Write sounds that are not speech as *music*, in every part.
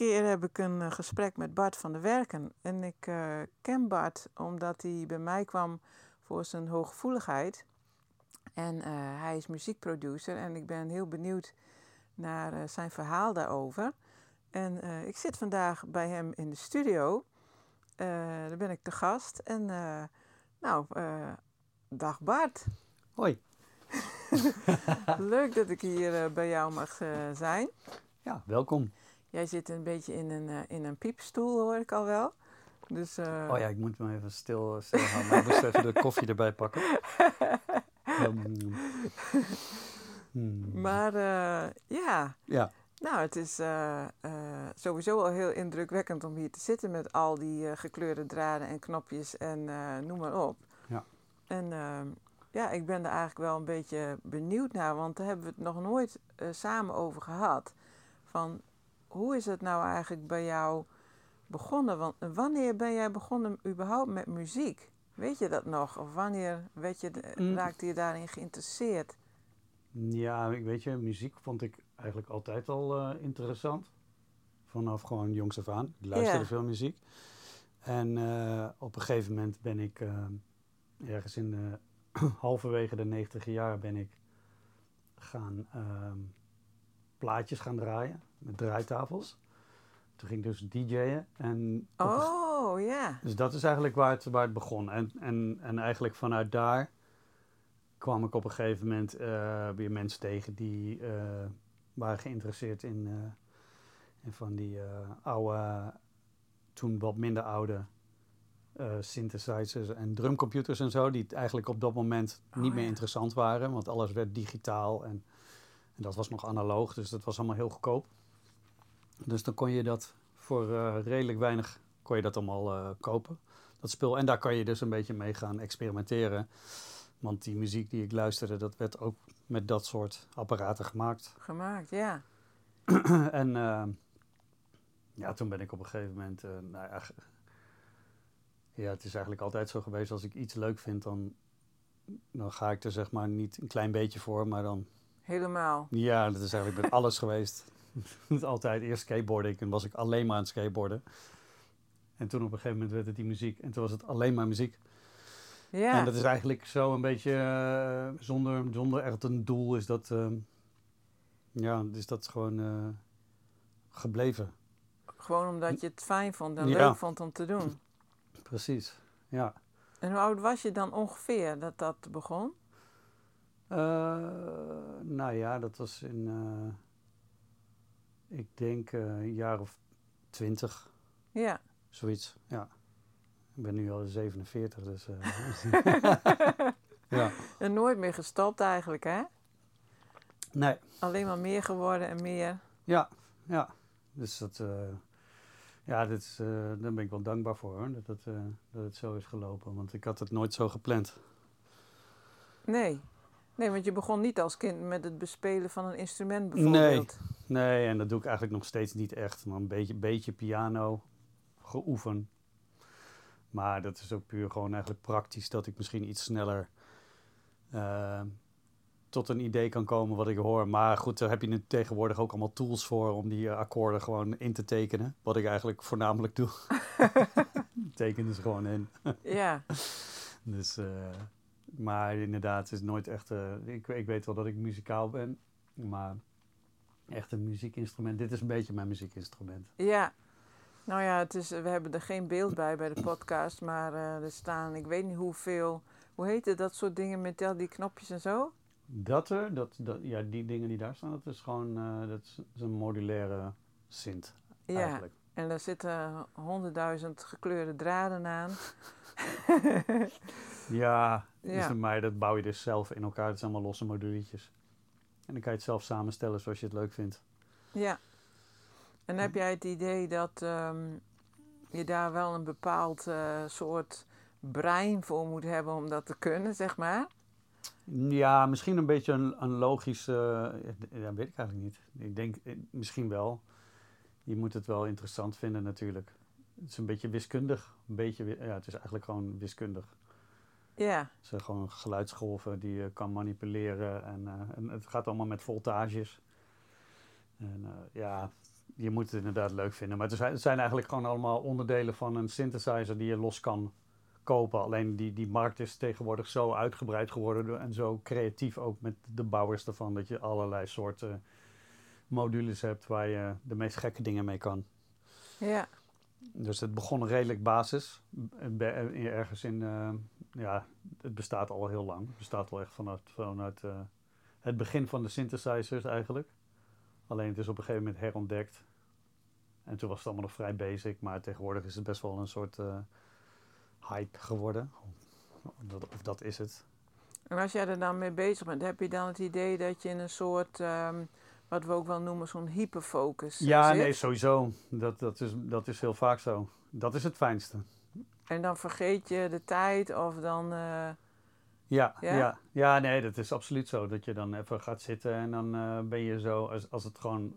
Keer heb ik een eh, gesprek met Bart van der Werken. En ik uh, ken Bart omdat hij bij mij kwam voor zijn hooggevoeligheid. En uh, hij is muziekproducer en ik ben heel benieuwd naar uh, zijn verhaal daarover. En ik zit vandaag bij hem in de studio. daar ben ik te gast. En nou, dag Bart. Hoi. *laughs* Leuk dat ik hier bij jou mag zijn. Ja, welkom. Jij zit een beetje in een, in een piepstoel, hoor ik al wel. Dus, oh ja, ik moet me even stil, stil houden. Ik moest even de koffie erbij pakken. *laughs* Hmm. Maar uh, ja. ja. Nou, het is sowieso al heel indrukwekkend om hier te zitten met al die gekleurde draden en knopjes en noem maar op. Ja. En ja, ik ben er eigenlijk wel een beetje benieuwd naar, want daar hebben we het nog nooit samen over gehad. Van hoe is het nou eigenlijk bij jou begonnen? Want wanneer ben jij begonnen überhaupt met muziek? Weet je dat nog? Of wanneer werd je, mm. raakte je daarin geïnteresseerd? Ja, ik weet je, muziek vond ik eigenlijk altijd al uh, interessant. Vanaf gewoon jongs af aan. Ik luisterde yeah. veel muziek. En uh, op een gegeven moment ben ik uh, ergens in de *clears throat* halverwege de negentiger jaren ben ik gaan ehm, plaatjes gaan draaien met draaitafels. Toen ging ik dus DJ'en. En oh, ja. Dus dat is eigenlijk waar het, waar het begon. En, en, en eigenlijk vanuit daar kwam ik op een gegeven moment uh, weer mensen tegen die uh, waren geïnteresseerd in, uh, in van die oude, toen wat minder oude synthesizers en drumcomputers en zo, die eigenlijk op dat moment oh, niet meer ja. interessant waren, want alles werd digitaal en, en dat was nog analoog, dus dat was allemaal heel goedkoop. Dus dan kon je dat voor uh, redelijk weinig kon je dat allemaal uh, kopen, dat spul. En daar kan je dus een beetje mee gaan experimenteren. Want die muziek die ik luisterde, dat werd ook met dat soort apparaten gemaakt. Gemaakt, ja. *clears throat* en uh, ja, toen ben ik op een gegeven moment, nou ja, ja, het is eigenlijk altijd zo geweest. Als ik iets leuk vind, dan, dan ga ik er zeg maar niet een klein beetje voor, maar dan... Helemaal. Ja, dat is eigenlijk met alles geweest. *laughs* altijd eerst skateboarden en was ik alleen maar aan het skateboarden. En toen op een gegeven moment werd het die muziek. En toen was het alleen maar muziek. Ja. En dat is eigenlijk zo een beetje uh, zonder, zonder echt een doel is dat, uh, ja, is dat gewoon uh, gebleven. Gewoon omdat je het fijn vond en ja. leuk vond om te doen. Precies, ja. En hoe oud was je dan ongeveer dat dat begon? nou ja, dat was in ik denk uh, een jaar of twintig. Ja. Zoiets, ja. Ik ben nu al 47, dus... Uh, *laughs* ja. En nooit meer gestopt eigenlijk, hè? Nee. Alleen maar meer geworden en meer. Ja, ja. Dus dat... Uh, ja, dit is, daar ben ik wel dankbaar voor, hoor. Dat, het, dat het zo is gelopen. Want ik had het nooit zo gepland. Nee. Nee, want je begon niet als kind met het bespelen van een instrument bijvoorbeeld. Nee, nee en dat doe ik eigenlijk nog steeds niet echt. Maar een beetje, beetje piano geoefend. Maar dat is ook puur gewoon eigenlijk praktisch dat ik misschien iets sneller uh, tot een idee kan komen wat ik hoor. Maar goed, daar heb je nu tegenwoordig ook allemaal tools voor om die akkoorden gewoon in te tekenen. Wat ik eigenlijk voornamelijk doe. *laughs* Teken dus gewoon in. *laughs* ja. Dus... Uh, maar inderdaad, het is nooit echt. Uh, ik, ik weet wel dat ik muzikaal ben, maar echt een muziekinstrument. Dit is een beetje mijn muziekinstrument. Ja, nou ja, het is, we hebben er geen beeld bij bij de podcast, maar uh, er staan, ik weet niet hoeveel. Hoe heet het, dat soort dingen met die knopjes en zo? Dat er, dat, dat, ja, die dingen die daar staan, dat is gewoon uh, dat is, een modulaire sint ja, eigenlijk. en daar zitten honderdduizend gekleurde draden aan. *laughs* ja, ja. Dus mij, dat bouw je dus zelf in elkaar. Het zijn allemaal losse moduletjes. En dan kan je het zelf samenstellen zoals je het leuk vindt. Ja. En heb jij het idee dat um, je daar wel een bepaald uh, soort brein voor moet hebben om dat te kunnen, zeg maar? Ja, misschien een beetje een, een logische. Uh, ja, weet ik eigenlijk niet. Ik denk eh, misschien wel. Je moet het wel interessant vinden, natuurlijk. Het is een beetje wiskundig. Een beetje, ja, het is eigenlijk gewoon wiskundig. Ja. Het zijn gewoon geluidsgolven die je kan manipuleren. En, uh, en het gaat allemaal met voltages. En uh, ja, je moet het inderdaad leuk vinden. Maar het zijn, het zijn eigenlijk gewoon allemaal onderdelen van een synthesizer die je los kan kopen. Alleen die, die markt is tegenwoordig zo uitgebreid geworden en zo creatief ook met de bouwers ervan. Dat je allerlei soorten modules hebt waar je de meest gekke dingen mee kan. Ja. Dus het begon redelijk basis. Ergens in, uh, ja, het bestaat al heel lang. Het bestaat al echt vanuit, vanuit uh, het begin van de synthesizers eigenlijk. Alleen het is op een gegeven moment herontdekt. En toen was het allemaal nog vrij basic, maar tegenwoordig is het best wel een soort uh, hype geworden. Of dat is het. En als jij er dan mee bezig bent, heb je dan het idee dat je in een soort, um, wat we ook wel noemen, zo'n hyperfocus Ja, zit? nee, sowieso. Dat, dat, is, dat is heel vaak zo. Dat is het fijnste. En dan vergeet je de tijd of dan... Uh, ja, ja, ja? Ja, nee, dat is absoluut zo. Dat je dan even gaat zitten en dan uh, ben je zo, als, als het gewoon,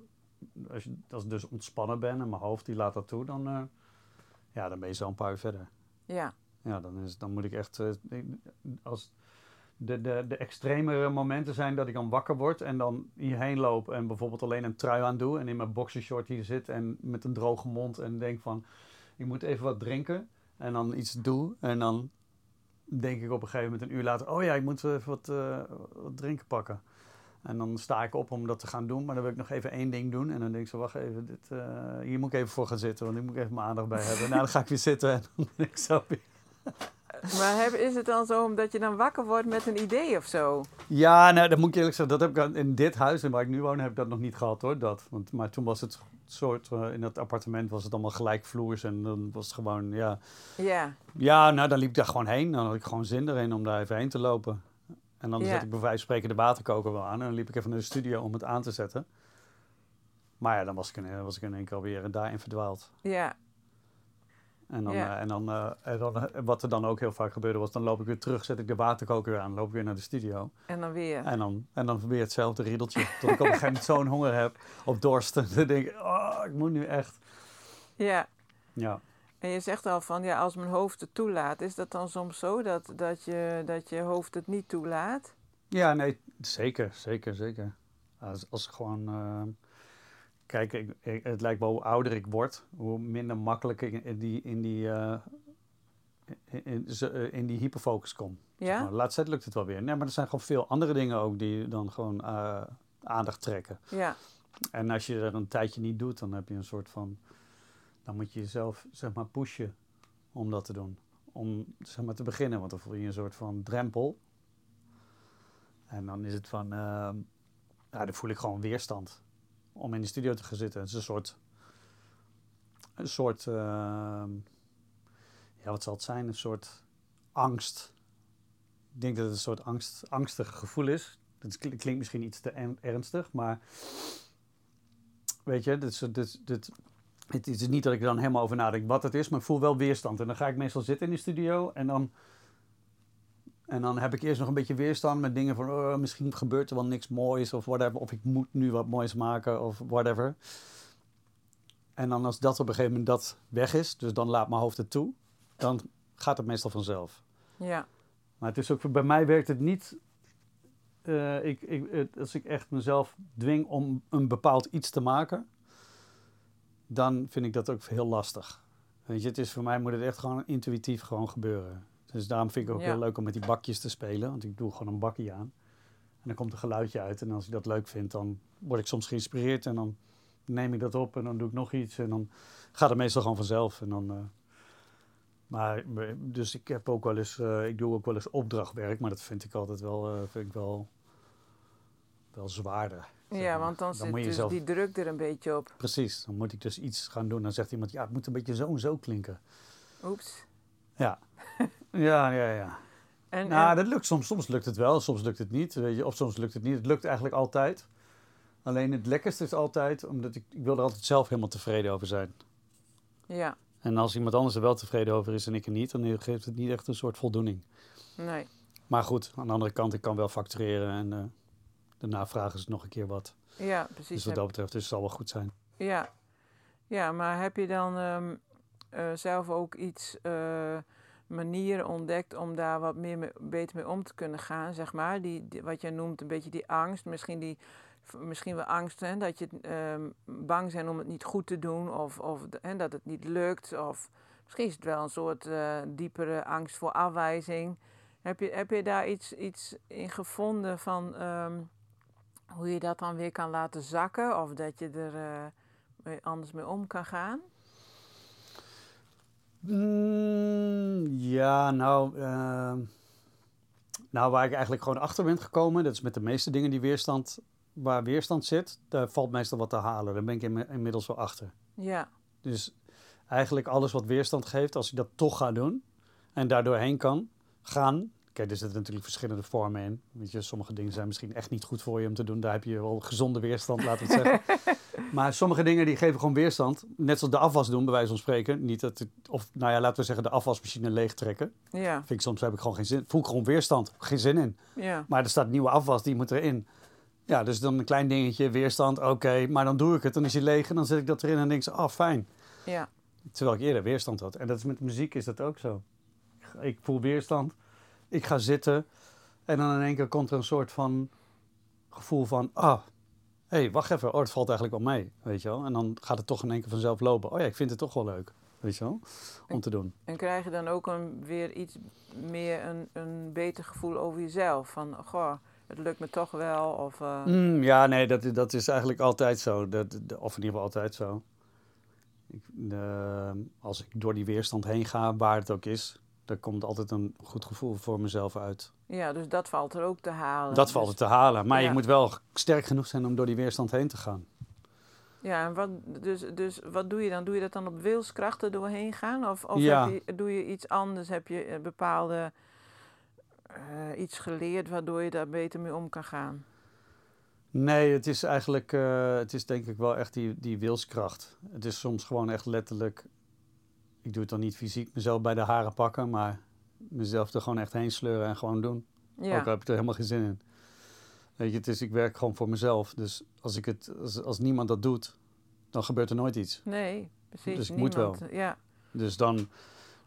als, je, als ik dus ontspannen ben en mijn hoofd die laat dat toe, dan, uh, ja, dan ben je zo een paar uur verder. Ja. Ja, dan, is, dan moet ik echt, als de, de, de extremere momenten zijn dat ik dan wakker word en dan hierheen loop en bijvoorbeeld alleen een trui aan doe en in mijn boxershort hier zit en met een droge mond en denk van, ik moet even wat drinken en dan iets doe en dan denk ik op een gegeven moment een uur later, oh ja, ik moet even wat, uh, wat drinken pakken. En dan sta ik op om dat te gaan doen, maar dan wil ik nog even één ding doen. En dan denk ik zo, wacht even, dit, uh, hier moet ik even voor gaan zitten, want ik moet even mijn aandacht bij hebben. nou, dan ga ik weer zitten en dan ben ik zo weer... Maar heb, is het dan zo omdat je dan wakker wordt met een idee of zo? Ja, nou, dat moet ik eerlijk zeggen. Dat heb ik in dit huis waar ik nu woon, heb ik dat nog niet gehad hoor. Dat. Want, maar toen was het soort, uh, in dat appartement was het allemaal gelijkvloers en dan was het gewoon, ja. Ja. Ja, nou dan liep ik daar gewoon heen. Dan had ik gewoon zin erin om daar even heen te lopen. En dan Ja. zet ik bij wijze van spreken de waterkoker wel aan. En dan liep ik even naar de studio om het aan te zetten. Maar ja, dan was ik in, was ik in één keer alweer daarin verdwaald. Ja. En, dan, Ja. eh, en, dan, eh, en dan, eh, wat er dan ook heel vaak gebeurde was, dan loop ik weer terug, zet ik de waterkoker weer aan, loop ik weer naar de studio. En dan weer. En dan, en dan weer hetzelfde riedeltje. tot ik op een gegeven moment zo'n honger heb op dorst. En *laughs* dan denk ik, oh, ik moet nu echt. Ja. Ja. En je zegt al van, ja, als mijn hoofd het toelaat, is dat dan soms zo dat, dat, je, dat je hoofd het niet toelaat? Ja, nee, zeker, zeker, zeker. Als, als ik gewoon. Kijk, ik, ik- het lijkt wel hoe ouder ik word, hoe minder makkelijk ik in die, in die, eh, in, in, ze- eh, in die hyperfocus kom. Zeg Ja? maar. Laatst lukt het wel weer. Nee, maar er zijn gewoon veel andere dingen ook die dan gewoon eh, aandacht trekken. Ja. En als je er een tijdje niet doet, dan heb je een soort van. Dan moet je jezelf, zeg maar, pushen om dat te doen. Om, zeg maar, te beginnen, want dan voel je een soort van drempel. En dan is het van. ehm, ja, dan voel ik gewoon weerstand. Om in de studio te gaan zitten. Het is een soort. Een soort. ehm, ja, wat zal het zijn? Een soort angst. Ik denk dat het een soort angst, angstig gevoel is. Dat klinkt misschien iets te ernstig, maar weet je, dit dit, dit, het is niet dat ik er dan helemaal over nadenk wat het is, maar ik voel wel weerstand. En dan ga ik meestal zitten in de studio en dan, en dan heb ik eerst nog een beetje weerstand met dingen van oh, misschien gebeurt er wel niks moois of whatever, of ik moet nu wat moois maken of whatever. En dan als dat op een gegeven moment dat weg is, dus dan laat mijn hoofd het toe, dan gaat het meestal vanzelf. Ja. Maar het is ook, bij mij werkt het niet. eh, ik, ik, als ik echt mezelf dwing om een bepaald iets te maken, dan vind ik dat ook heel lastig. Weet je, het is voor mij moet het echt gewoon intuïtief gewoon gebeuren. Dus daarom vind ik het ook Ja. heel leuk om met die bakjes te spelen, want ik doe gewoon een bakje aan. En dan komt een geluidje uit en als ik dat leuk vind, dan word ik soms geïnspireerd en dan neem ik dat op en dan doe ik nog iets en dan gaat het meestal gewoon vanzelf. En dan, eh, maar, dus ik heb ook wel eens, eh, ik doe ook wel eens opdrachtwerk, maar dat vind ik altijd wel, eh, vind ik wel wel zwaarder. Ja, want dan, zit dus die druk er een beetje op. Precies, dan moet ik dus iets gaan doen. Dan zegt iemand, ja, het moet een beetje zo en zo klinken. Oeps. Ja, ja, ja, ja. En, nou, en- dat lukt soms. Soms lukt het wel, soms lukt het niet. Weet je, of soms lukt het niet. Het lukt eigenlijk altijd. Alleen het lekkerste is altijd, omdat ik, ik wil er altijd zelf helemaal tevreden over zijn. ja, En als iemand anders er wel tevreden over is en ik er niet, dan geeft het niet echt een soort voldoening. nee. Maar goed, aan de andere kant, ik kan wel factureren en eh daarna vragen ze nog een keer wat. Ja, precies. Dus wat dat betreft, dus het zal wel goed zijn. Ja. ja, maar heb je dan ehm, eh, zelf ook iets, eh, manieren ontdekt om daar wat meer mee- beter mee om te kunnen gaan, zeg maar? Die, wat jij noemt, een beetje die angst, misschien, die, misschien wel angst dat je ehm, bang zijn om het niet goed te doen of, of hè, dat het niet lukt. Of misschien is het wel een soort eh, diepere angst voor afwijzing. Heb je, heb je daar iets, iets in gevonden van ehm, hoe je dat dan weer kan laten zakken of dat je er eh, anders mee om kan gaan? Mm, ja, nou, ehm, nou, waar ik eigenlijk gewoon achter ben gekomen, dat is met de meeste dingen die weerstand, waar weerstand zit, daar valt meestal wat te halen. Daar ben ik inmi- inmiddels wel achter. Ja, Dus eigenlijk alles wat weerstand geeft, als ik dat toch ga doen en daardoor heen kan gaan. Kijk, er zitten natuurlijk verschillende vormen in. Weet je, sommige dingen zijn misschien echt niet goed voor je om te doen. Daar heb je wel gezonde weerstand, laten we het zeggen. *laughs* maar sommige dingen die geven gewoon weerstand. Net zoals de afwas doen, bij wijze van spreken. Niet dat het, of nou ja, laten we zeggen de afwasmachine leegtrekken. ja, Vind ik soms heb ik gewoon geen zin. Voel ik gewoon weerstand. Geen zin in. ja, Maar er staat nieuwe afwas, die moet erin. Ja, dus dan een klein dingetje, weerstand, oké. maar dan doe ik het, dan is hij leeg en dan zet ik dat erin en denk ik, ah, fijn. ja, Terwijl ik eerder weerstand had. En dat is met muziek is dat ook zo. Ik voel weerstand. Ik ga zitten. En dan in één keer komt er een soort van gevoel van... Ah, hé, hey, wacht even. Oh, het valt eigenlijk wel mee. Weet je wel? En dan gaat het toch in één keer vanzelf lopen. Oh ja, ik vind het toch wel leuk. Weet je wel? Om te doen. En krijg je dan ook een, weer iets meer een, een beter gevoel over jezelf? Van, goh, het lukt me toch wel. Of, eh, Mm, ja, nee, dat, dat is eigenlijk altijd zo. Dat, dat- of in ieder geval altijd zo. Ik, eh, als ik door die weerstand heen ga, waar het ook is... dan komt altijd een goed gevoel voor mezelf uit. Ja, dus dat valt er ook te halen. Dat Dus- valt er te halen. Maar ja. je moet wel sterk genoeg zijn om door die weerstand heen te gaan. Ja, en wat, dus, dus wat doe je dan? Doe je dat dan op wilskrachten doorheen gaan? Of, of Ja. heb je, doe je iets anders? Heb je eh, bepaalde eh, iets geleerd waardoor je daar beter mee om kan gaan? Nee, het is eigenlijk, eh, het is denk ik wel echt die, die wilskracht. Het is soms gewoon echt letterlijk, ik doe het dan niet fysiek, mezelf bij de haren pakken, maar mezelf er gewoon echt heen sleuren en gewoon doen. Ja, Ook al heb ik er helemaal geen zin in. Weet je, het is, ik werk gewoon voor mezelf. Dus als, ik het, als, als niemand dat doet, dan gebeurt er nooit iets. nee, precies. Dus ik moet niemand, Ja, Dus dan,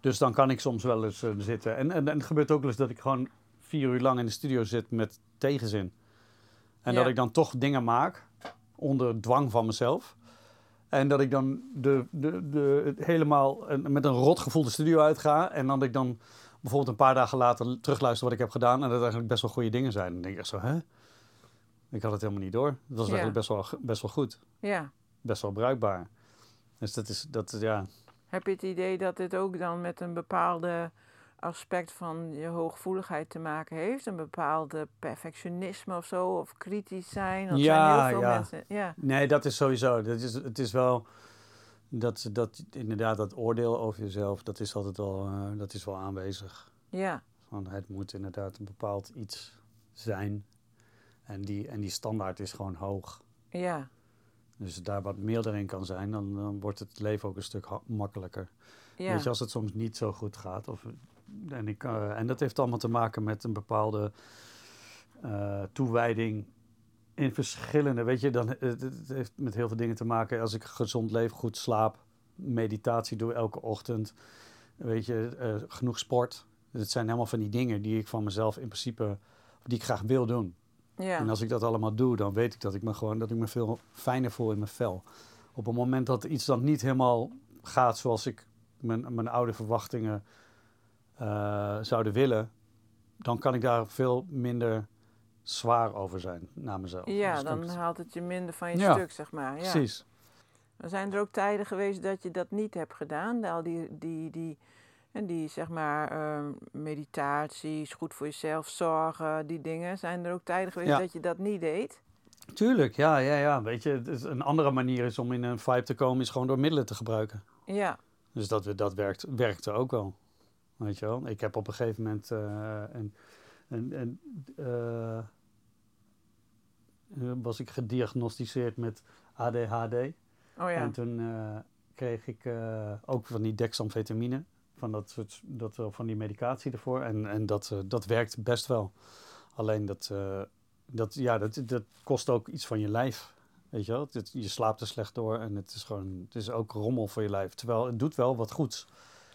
dus dan kan ik soms wel eens eh, zitten. En, en, en het gebeurt ook wel eens dat ik gewoon vier uur lang in de studio zit met tegenzin. En Ja. dat ik dan toch dingen maak onder dwang van mezelf. En dat ik dan de, de, de, helemaal met een rot gevoel de studio uitga. En dan dat ik dan bijvoorbeeld een paar dagen later terugluister wat ik heb gedaan. En dat het eigenlijk best wel goede dingen zijn. Dan denk ik echt zo, hè? Ik had het helemaal niet door. Dat was Ja. eigenlijk best wel, best wel goed. ja. Best wel bruikbaar. Dus dat is, dat, ja, Heb je het idee dat dit ook dan met een bepaalde aspect van je hooggevoeligheid te maken heeft? Een bepaalde perfectionisme of zo? Of kritisch zijn? Dat Ja, zijn heel veel ja. mensen. Ja, Nee, dat is sowieso. Dat is, het is wel. Dat, dat, inderdaad, dat oordeel over jezelf, dat is altijd wel, eh, dat is wel aanwezig. ja, Van het moet inderdaad een bepaald iets zijn. En die, en die standaard is gewoon hoog. ja, Dus daar wat meer erin kan zijn, dan, dan wordt het leven ook een stuk makkelijker. ja. Weet je, als het soms niet zo goed gaat. Of, en, ik, eh, en dat heeft allemaal te maken met een bepaalde eh, toewijding in verschillende. Weet je, dan, het, het heeft met heel veel dingen te maken. Als ik gezond leef, goed slaap, meditatie doe elke ochtend. Weet je, eh, genoeg sport. Het zijn helemaal van die dingen die ik van mezelf in principe, die ik graag wil doen. ja. En als ik dat allemaal doe, dan weet ik dat ik me gewoon dat ik me veel fijner voel in mijn vel. Op het moment dat iets dan niet helemaal gaat zoals ik mijn, mijn oude verwachtingen eh, zouden willen, dan kan ik daar veel minder zwaar over zijn naar mezelf. Ja, Dus dan haalt het je minder van je Ja, stuk, zeg maar. Ja. Precies. Maar zijn er ook tijden geweest dat je dat niet hebt gedaan? Al die, die, die, en die zeg maar, ehm, meditaties, goed voor jezelf zorgen, die dingen. Zijn er ook tijden geweest Ja. dat je dat niet deed? Tuurlijk, ja, ja, ja. Weet je, een andere manier is om in een vibe te komen, is gewoon door middelen te gebruiken. Ja, Dus dat, dat werkt, werkte ook wel. Weet je wel? Ik heb op een gegeven moment eh, een, een, een, eh, eh, was ik gediagnosticeerd met ADHD. oh ja. En toen kreeg ik ook van die dexamfetamine, van, dat soort, dat, van die medicatie ervoor. En, en dat, dat werkt best wel. Alleen dat, dat, ja, dat, dat kost ook iets van je lijf. Weet je wel? Je slaapt er slecht door en het is gewoon, het is ook rommel voor je lijf. Terwijl het doet wel wat goeds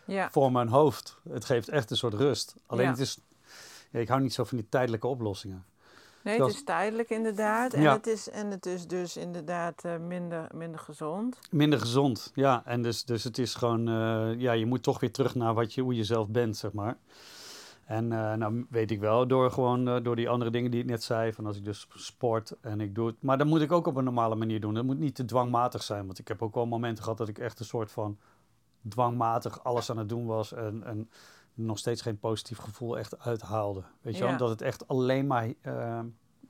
Ja, voor mijn hoofd. Het geeft echt een soort rust. Alleen Ja. het is, ja, ik hou niet zo van die tijdelijke oplossingen. nee, het is tijdelijk inderdaad. En, het, is, en het is dus inderdaad eh, minder, minder gezond. Minder gezond, ja. En dus, dus het is gewoon, eh, ja, je moet toch weer terug naar wat je, hoe je zelf bent, zeg maar. En eh, nou weet ik wel, door gewoon door die andere dingen die ik net zei, van als ik dus sport en ik doe het. Maar dat moet ik ook op een normale manier doen. Dat moet niet te dwangmatig zijn, want ik heb ook wel momenten gehad dat ik echt een soort van dwangmatig alles aan het doen was en, en nog steeds geen positief gevoel echt uithaalde. Weet je wel, Ja. dat het echt alleen maar eh,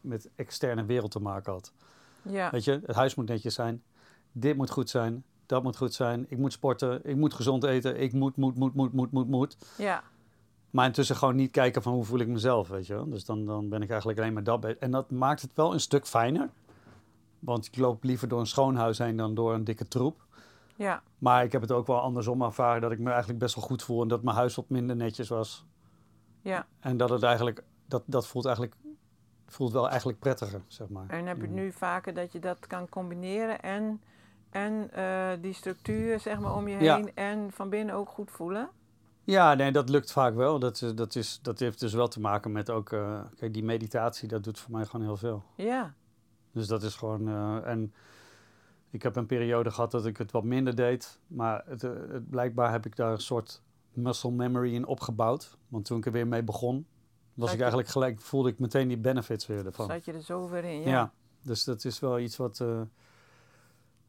met externe wereld te maken had. Ja, Weet je, het huis moet netjes zijn. Dit moet goed zijn. Dat moet goed zijn. Ik moet sporten. Ik moet gezond eten. Ik moet, moet, moet, moet, moet, moet, moet. ja, Maar intussen gewoon niet kijken van hoe voel ik mezelf, weet je wel. Dus dan, dan ben ik eigenlijk alleen maar dat. En dat maakt het wel een stuk fijner. Want ik loop liever door een schoon huis heen dan door een dikke troep. Ja, Maar ik heb het ook wel andersom ervaren dat ik me eigenlijk best wel goed voel. En dat mijn huis wat minder netjes was. ja. En dat het eigenlijk, dat, dat voelt eigenlijk, voelt wel eigenlijk prettiger, zeg maar. En heb je Ja. nu vaker dat je dat kan combineren en, en eh, die structuur zeg maar om je Ja. heen en van binnen ook goed voelen? Ja, nee, dat lukt vaak wel. Dat, is, dat, is, dat heeft dus wel te maken met ook... eh, kijk, die meditatie, dat doet voor mij gewoon heel veel. Ja, Dus dat is gewoon... eh, en ik heb een periode gehad dat ik het wat minder deed. Maar het, eh, het, blijkbaar heb ik daar een soort muscle memory in opgebouwd. Want toen ik er weer mee begon... was Zat ik je- eigenlijk gelijk... voelde ik meteen die benefits weer ervan. zat je er zo ver in? Ja. Ja. dus dat is wel iets wat. eh,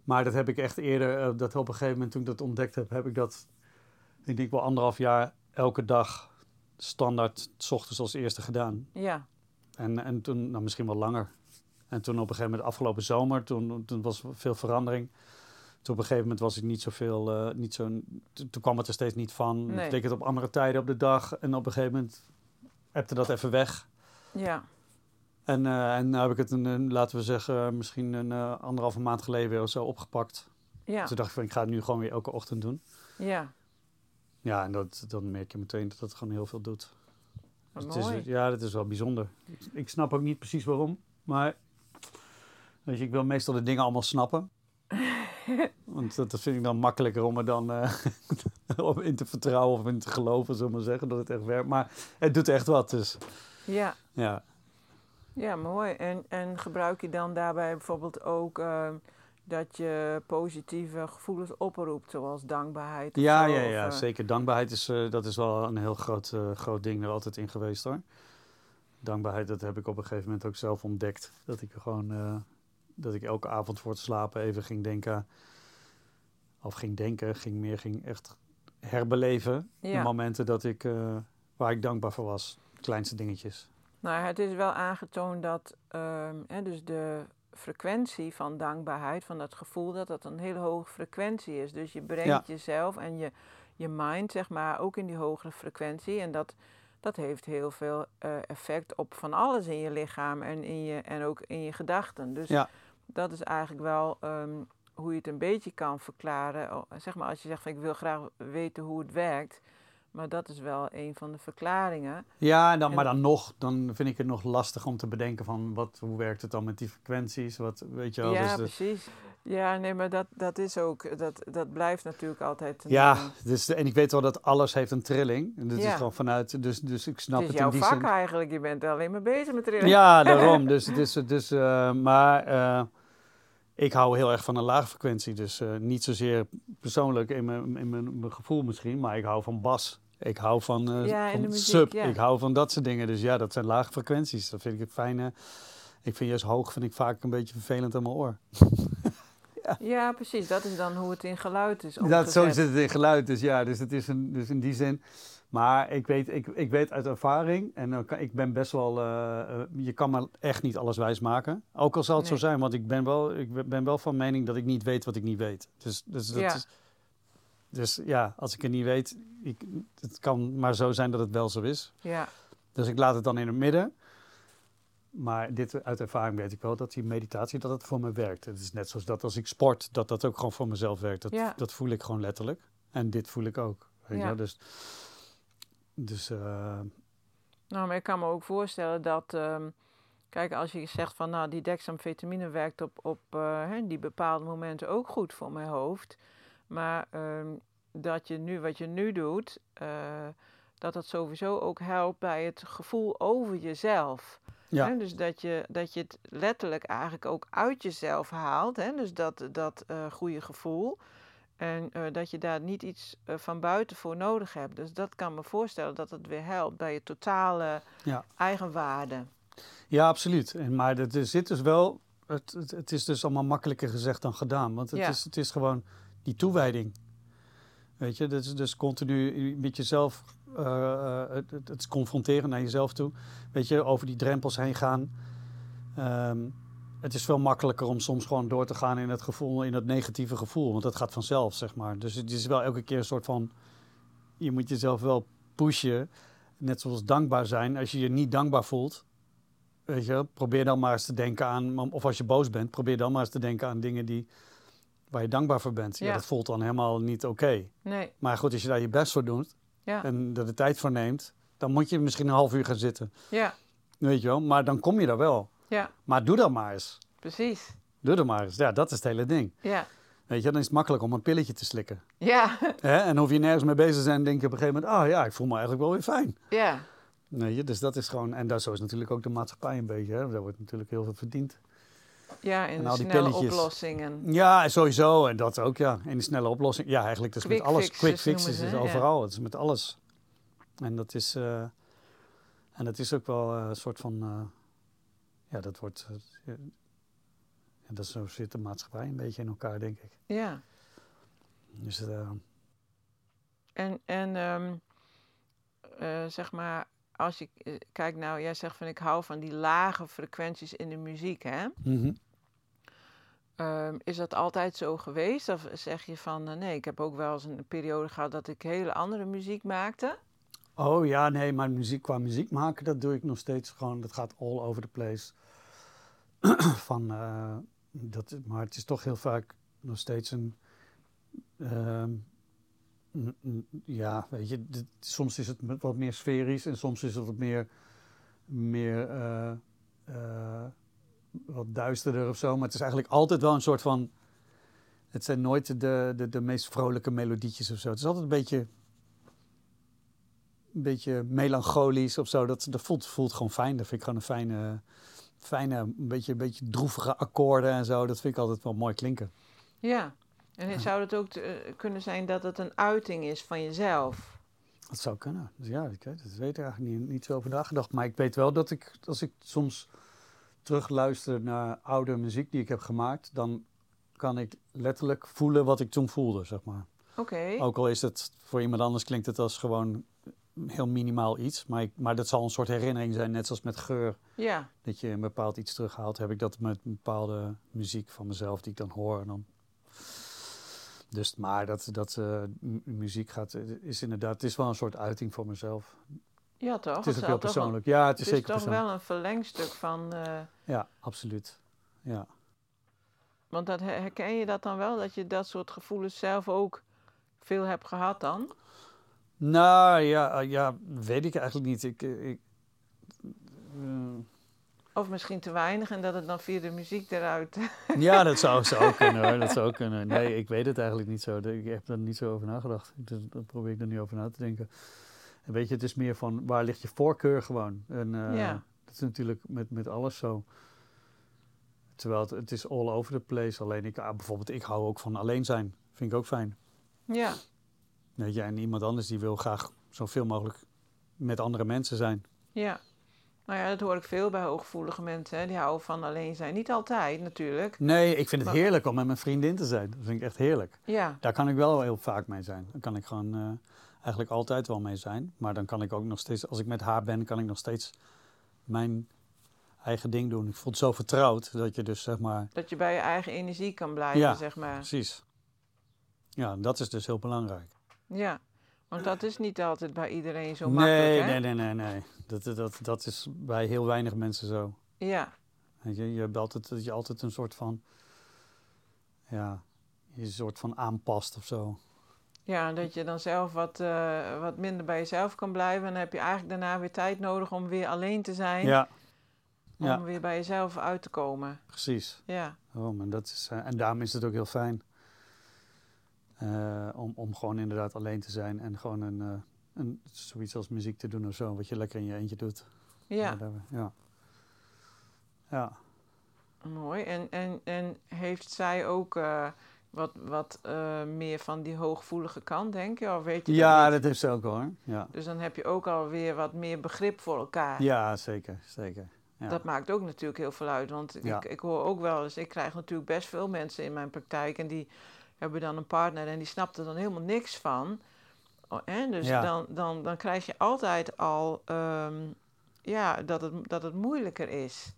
maar dat heb ik echt eerder, eh, dat op een gegeven moment toen ik dat ontdekt heb, heb ik dat, ik denk wel anderhalf jaar, elke dag standaard, s ochtends als eerste gedaan. Ja, En, en toen, nou misschien wel langer. En toen op een gegeven moment, afgelopen zomer, toen, toen was veel verandering. Toen op een gegeven moment was ik niet zoveel, eh niet zo, toen kwam het er steeds niet van. Nee. Ik deed het op andere tijden op de dag. En op een gegeven moment hebte dat even weg. ja, En, eh, en nu heb ik het, een, laten we zeggen, misschien een eh, anderhalve maand geleden weer of zo opgepakt. ja, Toen dacht ik van, ik ga het nu gewoon weer elke ochtend doen. ja. Ja, en dat, dan merk je meteen dat het gewoon heel veel doet. Dus het is, ja, dat is wel bijzonder. Ik snap ook niet precies waarom, maar weet je, ik wil meestal de dingen allemaal snappen. *laughs* Want dat, vind ik dan makkelijker om er dan *laughs* op in te vertrouwen of in te geloven, zullen we maar zeggen, dat het echt werkt. Maar het doet echt wat, dus Ja, ja. ja, mooi. En, en gebruik je dan daarbij bijvoorbeeld ook eh, dat je positieve gevoelens oproept, zoals dankbaarheid? Ja, zo, ja, of, ja, eh, zeker. Dankbaarheid is, eh, dat is wel een heel groot, groot ding er altijd in geweest hoor. Dankbaarheid, dat heb ik op een gegeven moment ook zelf ontdekt. Dat ik gewoon, dat ik elke avond voor het slapen even ging denken. Of ging denken, ging meer, ging echt herbeleven. De momenten dat ik, eh, waar ik dankbaar voor was. Kleinste dingetjes. Nou, het is wel aangetoond dat ehm, hè, dus de frequentie van dankbaarheid, van dat gevoel, dat dat een hele hoge frequentie is. Dus je brengt Ja. jezelf en je, je mind, zeg maar, ook in die hogere frequentie. En dat, dat heeft heel veel eh, effect op van alles in je lichaam en, in je, en ook in je gedachten. Dus Ja. dat is eigenlijk wel ehm, hoe je het een beetje kan verklaren. Zeg maar als je zegt van ik wil graag weten hoe het werkt. Maar dat is wel een van de verklaringen. Ja, dan, En- maar dan nog, dan vind ik het nog lastig om te bedenken van wat, hoe werkt het dan met die frequenties? Wat, weet je wel, Ja, dus de- precies. Ja, nee, maar dat, dat is ook, dat, dat blijft natuurlijk altijd. Een, Ja, dus, en ik weet wel dat alles heeft een trilling. En dat is gewoon vanuit, dus, dus ik snap het is het in jouw die vak zin. eigenlijk, je bent alleen maar bezig met trillen. Ja, *laughs* daarom. Dus, dus, dus, eh, maar eh, ik hou heel erg van een lage frequentie. Dus eh, niet zozeer persoonlijk in mijn, in mijn, mijn gevoel misschien, maar ik hou van bas. Ik hou van, Ja, van muziek, sub. ja. Ik hou van dat soort dingen. Dus ja, dat zijn lage frequenties. Dat vind ik het fijne. Ik vind juist hoog vind ik vaak een beetje vervelend aan mijn oor. *laughs* ja. ja. precies. Dat is dan hoe het in geluid is Dat, zo zit het in geluid, dus ja. Dus, het is een, dus in die zin... Maar ik weet, ik, ik weet uit ervaring, en ik ben best wel, uh, je kan me echt niet alles wijs maken. Ook al zal het zo zijn, want ik ben, wel, ik ben wel van mening dat ik niet weet wat ik niet weet. Dus, dus, dat ja. Is, dus ja, als ik het niet weet, ik, het kan maar zo zijn dat het wel zo is. Ja. Dus ik laat het dan in het midden. Maar dit uit ervaring weet ik wel dat die meditatie dat het voor me werkt. Het is net zoals dat als ik sport, dat dat ook gewoon voor mezelf werkt. Dat, ja. dat voel ik gewoon letterlijk. En dit voel ik ook. Weet ja. je? Dus dus, uh... Nou, maar ik kan me ook voorstellen dat, uh, kijk, als je zegt van, nou, die dexamfetamine werkt op, op uh, die bepaalde momenten ook goed voor mijn hoofd, maar uh, dat je nu, wat je nu doet, uh, dat dat sowieso ook helpt bij het gevoel over jezelf. Ja. Hè? Dus dat je, dat je het letterlijk eigenlijk ook uit jezelf haalt, hè? dus dat, dat goede gevoel. En uh, dat je daar niet iets uh, van buiten voor nodig hebt. Dus dat kan me voorstellen dat het weer helpt bij je totale ja. eigenwaarde. Ja, absoluut. En, maar er zit dus wel. Het, het, het, is dus allemaal makkelijker gezegd dan gedaan. Want het, ja. is, het is gewoon die toewijding. Weet je, dus, dus continu met jezelf. Uh, het, het, confronteren naar jezelf toe. Weet je, over die drempels heen gaan. Um, het is veel makkelijker om soms gewoon door te gaan in het gevoel, in het negatieve gevoel. Want dat gaat vanzelf, zeg maar. Dus het is wel elke keer een soort van. Je moet jezelf wel pushen. Net zoals dankbaar zijn. Als je je niet dankbaar voelt, weet je, probeer dan maar eens te denken aan. Of als je boos bent, probeer dan maar eens te denken aan dingen die, waar je dankbaar voor bent. Ja, dat voelt dan helemaal niet oké. Nee. Maar goed, als je daar je best voor doet ja. en er de tijd voor neemt, dan moet je misschien een half uur gaan zitten. Ja. Weet je wel, maar dan kom je daar wel. Ja. Maar doe dat maar eens. Precies. Doe dat maar eens. Ja, dat is het hele ding. Ja. Weet je, dan is het makkelijk om een pilletje te slikken. Ja. *laughs* Hè? En hoef je nergens mee bezig te zijn, denk je op een gegeven moment, oh ja, ik voel me eigenlijk wel weer fijn. Ja. Weet je, dus dat is gewoon, en dat, zo is natuurlijk ook de maatschappij een beetje, hè? daar wordt natuurlijk heel veel verdiend. Ja, in en snelle pilletjes. oplossingen. Ja, sowieso. En dat ook, ja. In die snelle oplossing. Ja, eigenlijk dus met alles. Quick fixes is overal. Het is met alles. En dat is, uh, en dat is ook wel uh, een soort van, uh, ja, dat wordt, en dat zo zit de maatschappij een beetje in elkaar, denk ik. Ja. Dus, uh... En, en um, uh, zeg maar, als je uh, kijkt nou, jij zegt van ik hou van die lage frequenties in de muziek, hè? Mm -hmm. um, is dat altijd zo geweest? Of zeg je van nee, ik heb ook wel eens een periode gehad dat ik hele andere muziek maakte? Oh ja, nee, maar muziek qua muziek maken, dat doe ik nog steeds gewoon. Dat gaat all over the place. *clears throat* van dat, maar het is toch heel vaak nog steeds een. Uh, ja, weet je, soms is het wat meer sferisch en soms is het wat meer. meer uh, uh, wat duisterder of zo. Maar het is eigenlijk altijd wel een soort van. Het zijn nooit de, de, de meest vrolijke melodietjes of zo. Het is altijd een beetje. Een beetje melancholisch of zo. Dat, dat voelt, voelt gewoon fijn. Dat vind ik gewoon een fijne fijne, een beetje, een beetje droevige akkoorden en zo. Dat vind ik altijd wel mooi klinken. Ja, en zou het ook uh, kunnen zijn dat het een uiting is van jezelf? Dat zou kunnen. Dus ja, ik weet, dat weet ik eigenlijk niet, niet zo over nagedacht. Maar ik weet wel dat ik, als ik soms terugluister naar oude muziek die ik heb gemaakt, dan kan ik letterlijk voelen wat ik toen voelde, zeg maar. Oké. Ook al is het voor iemand anders klinkt het als gewoon heel minimaal iets. Maar, ik, maar dat zal een soort herinnering zijn, net zoals met geur. Ja. Dat je een bepaald iets terughaalt. Heb ik dat met een bepaalde muziek van mezelf die ik dan hoor. En dan... Dus, maar dat, dat uh, muziek gaat, is inderdaad, het is wel een soort uiting voor mezelf. Ja, toch? Het is ook heel persoonlijk. ja, het is, het is zeker toch wel een verlengstuk van... Uh... Ja, absoluut. Ja. Want dat, herken je dat dan wel, dat je dat soort gevoelens zelf ook veel hebt gehad dan? Nou ja, eh, ja weet ik eigenlijk niet. Ik, eh, ik uh... Of misschien te weinig en dat het dan via de muziek eruit. *laughs* Ja, dat zou, zou kunnen hoor. Dat zou kunnen. Nee, ik weet het eigenlijk niet zo. Ik heb er niet zo over nagedacht. Daar probeer ik er nu over na te denken. En weet je, het is meer van waar ligt je voorkeur gewoon. En uh, ja. dat is natuurlijk met, met alles zo. Terwijl het, het is all over the place. Alleen ik, ah, bijvoorbeeld, ik hou ook van alleen zijn. Vind ik ook fijn. Ja. Weet je, en iemand anders die wil graag zoveel mogelijk met andere mensen zijn. Ja. Nou ja, dat hoor ik veel bij hooggevoelige mensen. Hè. Die houden van alleen zijn. Niet altijd natuurlijk. Nee, ik vind het Maar- heerlijk om met mijn vriendin te zijn. Dat vind ik echt heerlijk. Ja, Daar kan ik wel heel vaak mee zijn. Daar kan ik gewoon eh, eigenlijk altijd wel mee zijn. Maar dan kan ik ook nog steeds, als ik met haar ben, kan ik nog steeds mijn eigen ding doen. Ik voel het zo vertrouwd dat je dus zeg maar, dat je bij je eigen energie kan blijven, Ja. zeg maar. precies. Ja, dat is dus heel belangrijk. Ja, want dat is niet altijd bij iedereen zo makkelijk, nee, hè? nee, nee, nee, nee. Dat, dat, dat is bij heel weinig mensen zo. Ja, je, je hebt altijd, dat je altijd een soort van, ja, je soort van aanpast of zo. ja, dat je dan zelf wat, eh, wat minder bij jezelf kan blijven. En dan heb je eigenlijk daarna weer tijd nodig om weer alleen te zijn. Ja, om ja. weer bij jezelf uit te komen. precies. Ja, Oh, maar dat is, eh, en daarom is het ook heel fijn eh, om, om gewoon inderdaad alleen te zijn en gewoon een, eh, een, zoiets als muziek te doen of zo, wat je lekker in je eentje doet. ja. Ja. Ja. mooi. En, en, en heeft zij ook eh, wat, wat meer van die hooggevoelige kant, denk je? Of weet je ja, niet? dat heeft ze ook hoor. Ja, Dus dan heb je ook alweer wat meer begrip voor elkaar. ja zeker, zeker. Ja. Dat maakt ook natuurlijk heel veel uit. Want Ja. ik, ik hoor ook wel eens, ik krijg natuurlijk best veel mensen in mijn praktijk en die hebben dan een partner en die snapt er dan helemaal niks van. Oh, hè? Dus Ja. dan, dan, dan krijg je altijd al ehm, ja, dat, het, dat het moeilijker is.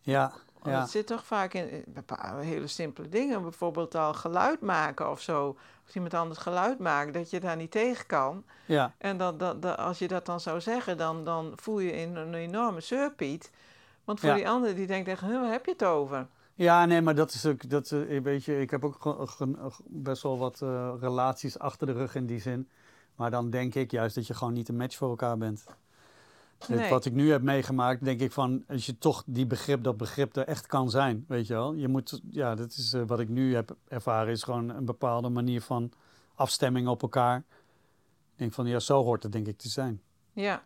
ja, Want ja. het zit toch vaak in in bepaalde hele simpele dingen. Bijvoorbeeld al geluid maken of zo. Als iemand anders geluid maakt, dat je daar niet tegen kan. ja, En dat, dat, dat- als je dat dan zou zeggen, dan, dan voel je een, een enorme surpiet. Want voor Ja. die ander die denkt echt, "Huh, waar heb je het over? Ja, nee, maar dat is ook, dat, eh, weet je, ik heb ook best wel wat eh, relaties achter de rug in die zin. Maar dan denk ik juist dat je gewoon niet een match voor elkaar bent. Nee. Wat ik nu heb meegemaakt, denk ik van, als je toch die begrip, dat begrip er echt kan zijn, weet je wel. Je moet, ja, dat is eh, wat ik nu heb ervaren, is gewoon een bepaalde manier van afstemming op elkaar. Ik denk van, ja, zo hoort het denk ik te zijn. Ja,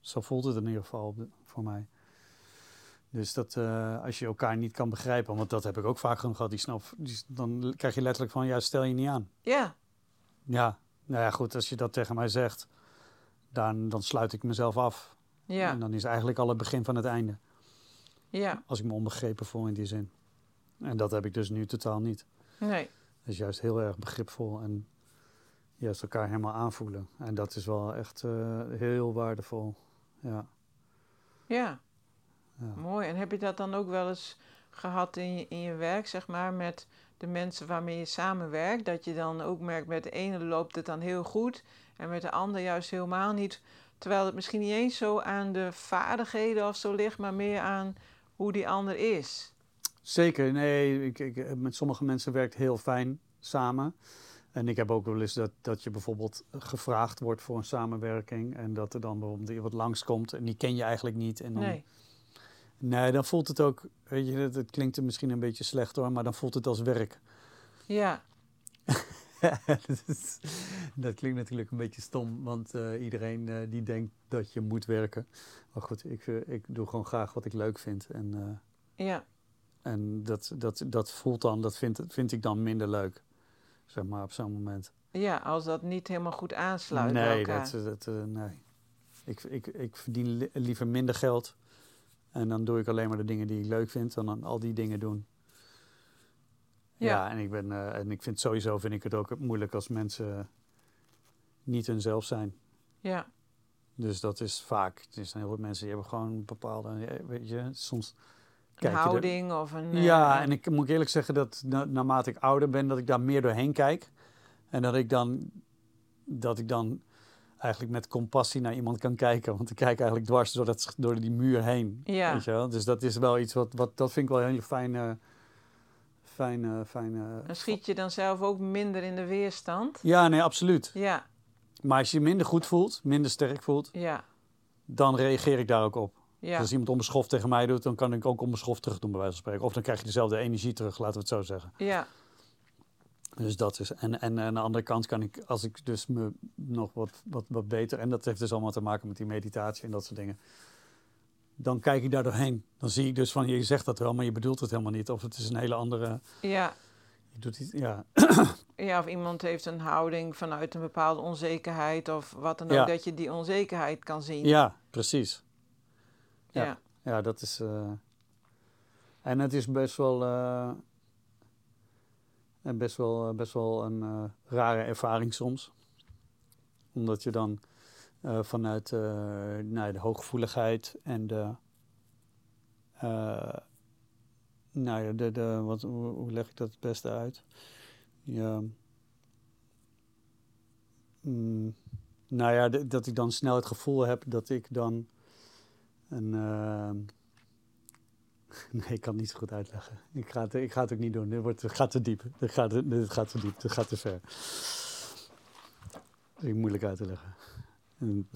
Zo voelt het in ieder geval voor mij. Dus dat eh, als je elkaar niet kan begrijpen, want dat heb ik ook vaak genoeg gehad, die snap, die, dan krijg je letterlijk van, ja, stel je niet aan. ja, Ja, nou ja, goed, als je dat tegen mij zegt, dan, dan sluit ik mezelf af. ja, En dan is eigenlijk al het begin van het einde, ja. als ik me onbegrepen voel in die zin. En dat heb ik dus nu totaal niet. Nee, Dat is juist heel erg begripvol en juist elkaar helemaal aanvoelen. En dat is wel echt eh, heel waardevol. Ja. ja, ja. mooi. En heb je dat dan ook wel eens gehad in je, in je werk, zeg maar, met de mensen waarmee je samenwerkt? Dat je dan ook merkt, met de ene loopt het dan heel goed en met de ander juist helemaal niet. Terwijl het misschien niet eens zo aan de vaardigheden of zo ligt, maar meer aan hoe die ander is. Zeker, nee, ik, ik, met sommige mensen werkt heel fijn samen. En ik heb ook wel eens dat, dat je bijvoorbeeld gevraagd wordt voor een samenwerking. En dat er dan bijvoorbeeld iemand langskomt en die ken je eigenlijk niet. En dan, Nee, nee, dan voelt het ook, weet je, het, het klinkt misschien een beetje slecht hoor, maar dan voelt het als werk. ja, *laughs* dat, is- dat klinkt natuurlijk een beetje stom, want eh, iedereen eh, die denkt dat je moet werken. Maar goed, ik, eh, ik doe gewoon graag wat ik leuk vind. En, ja, En dat, dat, dat voelt dan, dat vind, vind ik dan minder leuk. Zeg maar op zo'n moment. ja, als dat niet helemaal goed aansluit bij nee, elkaar. dat, dat, nee. Ik, ik, ik verdien li- liever minder geld. En dan doe ik alleen maar de dingen die ik leuk vind. Dan dan al die dingen doen. Ja, Ja. en, ik ben, eh, en ik vind sowieso vind ik het ook moeilijk als mensen niet hunzelf zijn. Ja, Dus dat is vaak. Er zijn heel veel mensen die hebben gewoon een bepaalde, eh, weet je, soms een er- houding of een... eh, Ja, en ik moet eerlijk zeggen dat na, naarmate ik ouder ben, dat ik daar meer doorheen kijk. En dat ik dan, dat ik dan eigenlijk met compassie naar iemand kan kijken. Want ik kijk eigenlijk dwars door, dat, door die muur heen. Ja. Weet je wel? Dus dat is wel iets wat, wat dat vind ik wel een heel fijn, eh, fijn, fijn Dan schiet je dan zelf ook minder in de weerstand. Ja, nee, absoluut. Ja, Maar als je je minder goed voelt, minder sterk voelt, ja, dan reageer ik daar ook op. Dus ja, als iemand onbeschoft tegen mij doet, dan kan ik ook onbeschoft terug doen, bij wijze van spreken. Of dan krijg je dezelfde energie terug, laten we het zo zeggen. ja, Dus dat is. En, en aan de andere kant kan ik, als ik dus me nog wat, wat, wat beter. En dat heeft dus allemaal te maken met die meditatie en dat soort dingen. Dan kijk ik daar doorheen. Dan zie ik dus van, je zegt dat wel, maar je bedoelt het helemaal niet. Of het is een hele andere. ja. Je doet iets, ja. *clears throat* Ja, of iemand heeft een houding vanuit een bepaalde onzekerheid of wat dan ook, Ja. dat je die onzekerheid kan zien. ja, precies. Ja. Ja. Ja, dat is. eh, en het is best wel. eh, en best wel, eh, best wel een eh, rare ervaring soms. Omdat je dan eh, vanuit eh, nou, de hooggevoeligheid en de. eh, nou de, de, wat, hoe leg ik dat het beste uit? Ja. Mm, nou ja, dat ik dan snel het gevoel heb dat ik dan een. *laughs* nee, ik kan het niet zo goed uitleggen. Ik ga het, ik ga het ook niet doen. Dit, wordt, het gaat te diep. Dit gaat, dit gaat te diep. Dit gaat te ver. Dat is moeilijk uit te leggen. En-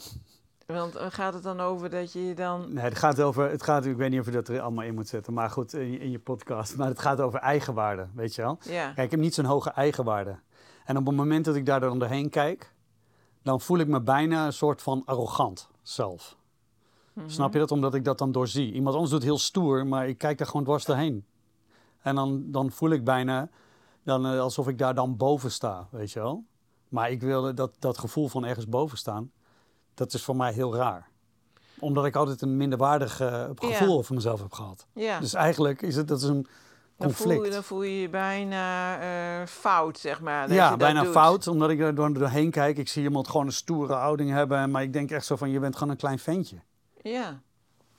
Want eh, gaat het dan over dat je dan... Nee, het gaat over. Het gaat, ik weet niet of je dat er allemaal in moet zetten. Maar goed, in je, in je podcast. Maar het gaat over eigenwaarde. Weet je wel? Ja, Kijk, ik heb niet zo'n hoge eigenwaarde. En op het moment dat ik daar dan doorheen kijk, dan voel ik me bijna een soort van arrogant zelf. Mhm. Snap je dat? Omdat ik dat dan doorzie. Iemand anders doet heel stoer, maar ik kijk daar gewoon dwars doorheen. En dan, dan voel ik bijna dan, eh, alsof ik daar dan boven sta, weet je wel. Maar ik wilde dat, dat gevoel van ergens boven staan, dat is voor mij heel raar. Omdat ik altijd een minderwaardig eh, gevoel over mezelf heb gehad. ja. Dus eigenlijk is het dat is een dan, voel je, conflict. dan voel je je bijna eh, fout, zeg maar. dat Ja, bijna doet. fout, omdat ik er door, doorheen kijk. Ik zie iemand gewoon een stoere houding hebben, maar ik denk echt zo van, je bent gewoon een klein ventje. Ja,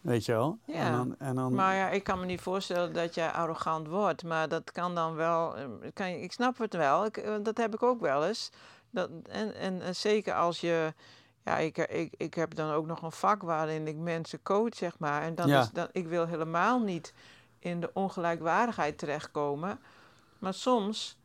Weet je wel? Ja, En dan, en dan, maar ja, ik kan me niet voorstellen dat jij arrogant wordt. Maar dat kan dan wel... eh, Kan ik snap het wel, ik, eh, dat heb ik ook wel eens. Dat, en, en, en zeker als je... Ja, ik, ik, ik heb dan ook nog een vak waarin ik mensen coach, zeg maar. En dan Ja. is dan, ik wil helemaal niet in de ongelijkwaardigheid terechtkomen. Maar soms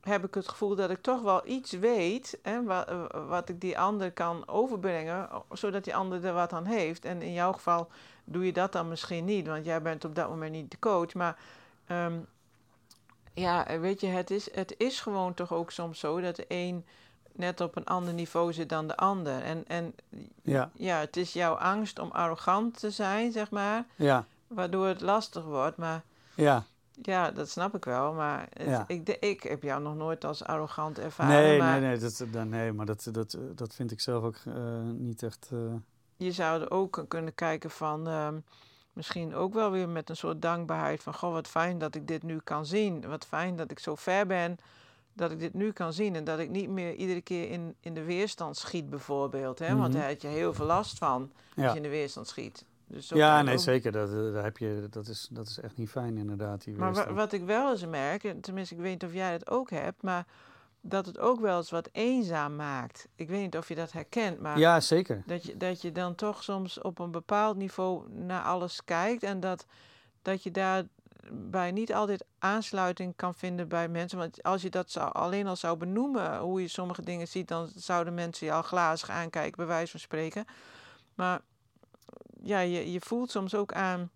heb ik het gevoel dat ik toch wel iets weet, hè, wat, wat ik die ander kan overbrengen, zodat die ander er wat aan heeft. En in jouw geval doe je dat dan misschien niet, want jij bent op dat moment niet de coach. Maar ehm, ja, weet je, het is, het is gewoon toch ook soms zo dat de een net op een ander niveau zit dan de ander. En, en ja, ja, het is jouw angst om arrogant te zijn, zeg maar, ja, waardoor het lastig wordt. Maar ja. Ja, dat snap ik wel. Maar het- Ja. ik, ik heb jou nog nooit als arrogant ervaren. Nee, maar nee, nee, dat, dat- nee, maar dat, dat, dat vind ik zelf ook eh, niet echt. eh, je zou er ook kunnen kijken van... ehm, misschien ook wel weer met een soort dankbaarheid van... Goh, wat fijn dat ik dit nu kan zien. Wat fijn dat ik zo ver ben dat ik dit nu kan zien. En dat ik niet meer iedere keer in, in de weerstand schiet bijvoorbeeld. Hè? Want Mhm. daar had je heel veel last van als je in de weerstand schiet. Dus ja nee, ook- zeker. Dat, eh, daar heb je, dat, is, dat is echt niet fijn, inderdaad. Die Maar wa- wat ik wel eens merk, en tenminste ik weet niet of jij dat ook hebt... maar dat het ook wel eens wat eenzaam maakt. Ik weet niet of je dat herkent, maar... Ja, zeker. Dat je, dat je dan toch soms op een bepaald niveau naar alles kijkt en dat, dat je daarbij niet altijd aansluiting kan vinden bij mensen. Want als je dat zou, alleen al zou benoemen, hoe je sommige dingen ziet, dan zouden mensen je al glazig aankijken, bij wijze van spreken. Maar ja, je, je voelt soms ook aan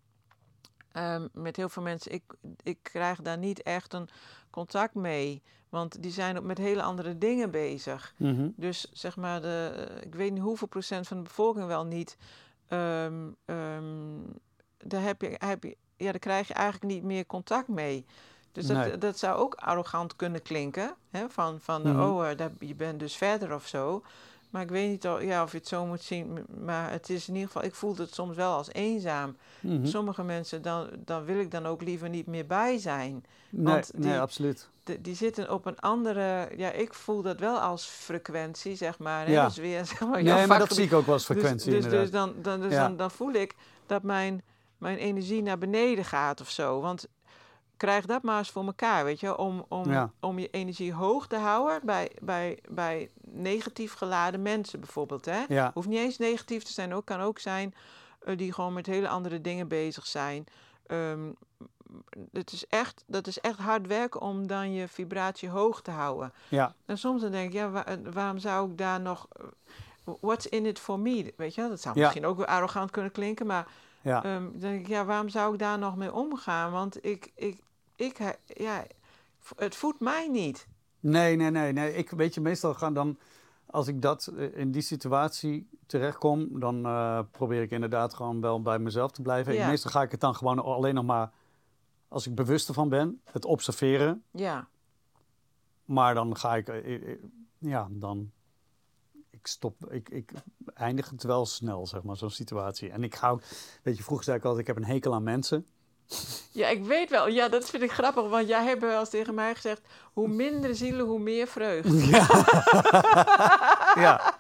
ehm, met heel veel mensen, ik, ik krijg daar niet echt een contact mee. Want die zijn ook met hele andere dingen bezig. Mhm. Dus zeg maar, de, ik weet niet hoeveel procent van de bevolking wel niet. ehm, ehm, daar, heb je, heb je, ja, daar krijg je eigenlijk niet meer contact mee. Dus dat, Nee. dat zou ook arrogant kunnen klinken. Hè? Van, van eh, Mhm. oh, eh, daar, je bent dus verder of zo. Maar ik weet niet of, ja, of je het zo moet zien. Maar het is in ieder geval, ik voel het soms wel als eenzaam. Mhm. Sommige mensen, dan, dan wil ik dan ook liever niet meer bij zijn. Nee, want nee, die- absoluut. de- die zitten op een andere. Ja, ik voel dat wel als frequentie, zeg maar. Hè? Ja. Dus weer, *laughs* zeg maar, Nee, maar dat zie ik ook wel als frequentie, Dus, dus, inderdaad. dus, dan, dan, dus Ja. dan, dan voel ik dat mijn, mijn energie naar beneden gaat of zo. Want krijg dat maar eens voor elkaar, weet je, om, om, Ja. om je energie hoog te houden bij, bij, bij negatief geladen mensen bijvoorbeeld. Hè? ja, Hoeft niet eens negatief te zijn, ook kan ook zijn eh, die gewoon met hele andere dingen bezig zijn. Ehm, het is echt, dat is echt hard werken om dan je vibratie hoog te houden. ja, En soms dan denk ik, ja, wa- waarom zou ik daar nog... eh, What's in it for me? Weet je, dat zou Ja. misschien ook arrogant kunnen klinken, maar ja. dan denk ik, ja, waarom zou ik daar nog mee omgaan? Want ik, ik, ik, ja, het voedt mij niet. Nee, nee, nee, nee. Ik weet je, meestal gaan dan, als ik dat eh, in die situatie terechtkom, dan eh, probeer ik inderdaad gewoon wel bij mezelf te blijven. Ja. Meestal ga ik het dan gewoon alleen nog maar, als ik bewust ervan ben, het observeren. Ja, Maar dan ga ik, eh, ja, dan, ik stop, ik, ik eindigt het wel snel, zeg maar, zo'n situatie. En ik hou, weet je, vroeger zei ik altijd, ik heb een hekel aan mensen. Ja, ik weet wel. Ja, dat vind ik grappig, want jij hebt wel eens tegen mij gezegd: hoe minder zielen, hoe meer vreugde. Ja. *laughs* ja.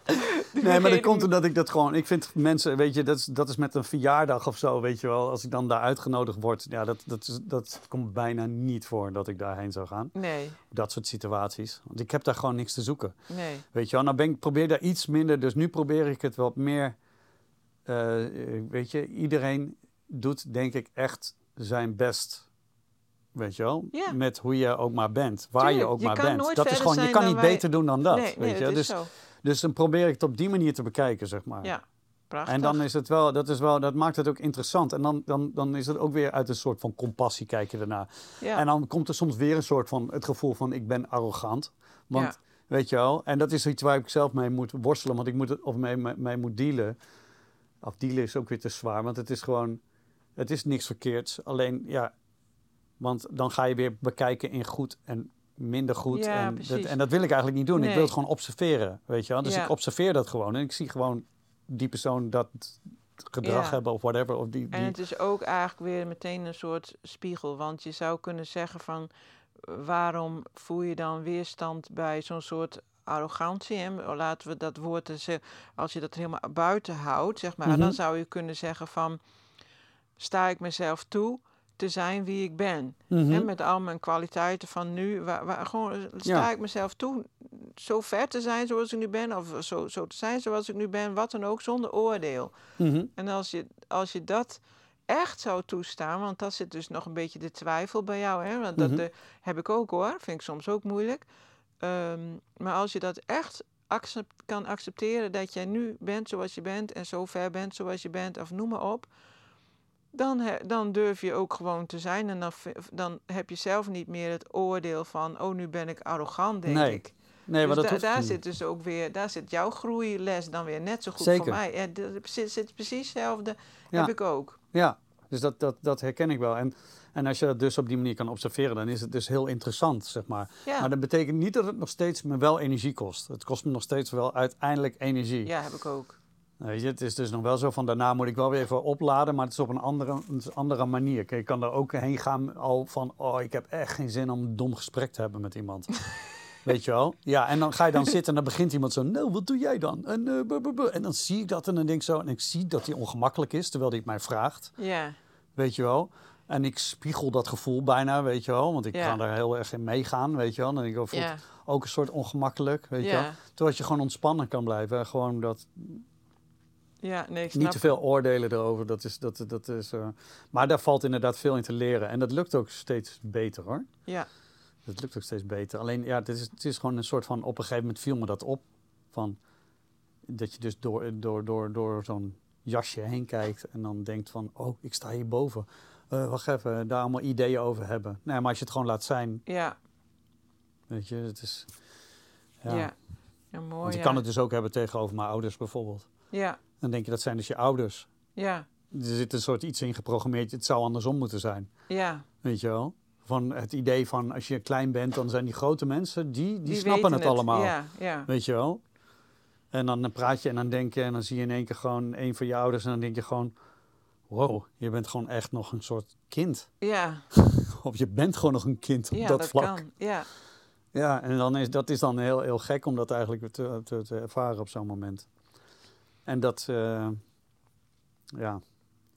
Nee, maar dat komt omdat ik dat gewoon. Ik vind mensen, weet je, dat is, dat is met een verjaardag of zo, weet je wel. Als ik dan daar uitgenodigd word, ja, dat, dat, is, dat komt bijna niet voor dat ik daarheen zou gaan. Nee. Dat soort situaties. Want ik heb daar gewoon niks te zoeken. Nee. Weet je wel, nou ben ik, probeer daar iets minder. Dus nu probeer ik het wat meer. Uh, weet je, iedereen doet denk ik echt zijn best. Weet je wel? Ja. Met hoe je ook maar bent. Waar Tuurlijk, je ook je maar bent. Dat is gewoon, je kan niet wij- beter doen dan dat. nee, weet nee, je? dat Dus, dus dan probeer ik het op die manier te bekijken, zeg maar. Ja, prachtig. En dan is het wel, dat, is wel, dat maakt het ook interessant. En dan, dan, dan is het ook weer uit een soort van compassie kijken ernaar. ja. En dan komt er soms weer een soort van het gevoel van ik ben arrogant. Want Ja. weet je wel, en dat is iets waar ik zelf mee moet worstelen, want ik moet het of mee, mee, mee moet dealen. Of dealen is ook weer te zwaar, want het is gewoon, het is niks verkeerds. Alleen ja, want dan ga je weer bekijken in goed en minder goed. Ja, en, dat, en dat wil ik eigenlijk niet doen. Ik wil het gewoon observeren, weet je wel. Dus Ja. ik observeer dat gewoon en ik zie gewoon die persoon dat gedrag Ja. hebben of whatever. Of die, En die, het is ook eigenlijk weer meteen een soort spiegel. Want je zou kunnen zeggen van waarom voel je dan weerstand bij zo'n soort arrogantie? Hè? Laten we dat woord, eh, als je dat helemaal buiten houdt, zeg maar, Mhm. dan zou je kunnen zeggen van sta ik mezelf toe te zijn wie ik ben. Mhm. Hè? Met al mijn kwaliteiten van nu, waar, waar, gewoon eh, sta Ja. ik mezelf toe zo ver te zijn zoals ik nu ben, of zo, zo te zijn zoals ik nu ben, wat dan ook, zonder oordeel. Mhm. En als je, als je dat echt zou toestaan, want dat zit dus nog een beetje de twijfel bij jou, hè? want dat Mhm. eh, heb ik ook hoor, vind ik soms ook moeilijk. Ehm, maar als je dat echt accept, kan accepteren dat jij nu bent zoals je bent en zo ver bent zoals je bent, of noem maar op, dan, dan durf je ook gewoon te zijn en dan, dan heb je zelf niet meer het oordeel van, oh nu ben ik arrogant, denk Nee, ik. Nee, maar Dus dat da- hoeft daar zit dus ook weer, daar zit jouw groeiles dan weer net zo goed Zeker. voor mij. Ja, er zit, zit precies hetzelfde, Ja. heb ik ook. Ja, dus dat, dat, dat herken ik wel. En, en als je dat dus op die manier kan observeren, dan is het dus heel interessant, zeg maar. Ja, Maar dat betekent niet dat het nog steeds me wel energie kost. Het kost me nog steeds wel uiteindelijk energie. ja heb ik ook. Weet je, het is dus nog wel zo van daarna moet ik wel weer even opladen, maar het is op een andere, een andere manier. Kijk, ik kan er ook heen gaan al van, oh, ik heb echt geen zin om een dom gesprek te hebben met iemand. *laughs* Weet je wel? Ja, en dan ga je dan zitten en dan begint iemand zo, nou, wat doe jij dan? En, eh, en dan zie ik dat en dan denk ik zo, en ik zie dat hij ongemakkelijk is, terwijl hij het mij vraagt. Ja, Weet je wel? En ik spiegel dat gevoel bijna, weet je wel? Want ik Ja. ga daar heel erg in meegaan, weet je wel? En ik, oh, voelt ja, ook een soort ongemakkelijk, weet je wel? Terwijl je gewoon ontspannen kan blijven. en Gewoon dat, ja, nee, niet te veel oordelen erover. Dat is, dat, dat is, eh, maar daar valt inderdaad veel in te leren. En dat lukt ook steeds beter hoor. Ja, Dat lukt ook steeds beter. Alleen ja, het is, het is gewoon een soort van, op een gegeven moment viel me dat op. Van, dat je dus door, door, door, door zo'n jasje heen kijkt en dan denkt van, oh, ik sta hierboven. Eh wacht even, daar allemaal ideeën over hebben. Nee, maar als je het gewoon laat zijn, ja, weet je, het is... ja. Ja. ja. mooi. Want ik ja. kan het dus ook hebben tegenover mijn ouders bijvoorbeeld. Ja, Dan denk je, dat zijn dus je ouders. ja, Er zit een soort iets in geprogrammeerd, het zou andersom moeten zijn. ja. Weet je wel? Van het idee van als je klein bent, dan zijn die grote mensen, die, die, Die snappen het allemaal. Ja, ja, Weet je wel? En dan praat je en dan denk je en dan zie je in één keer gewoon een van je ouders en dan denk je gewoon, wow, je bent gewoon echt nog een soort kind. ja, *laughs* Of je bent gewoon nog een kind op ja, dat, dat vlak. kan. Ja, Ja, en dan is, dat is dan heel, heel gek om dat eigenlijk te, te, te ervaren op zo'n moment. En dat, eh, ja,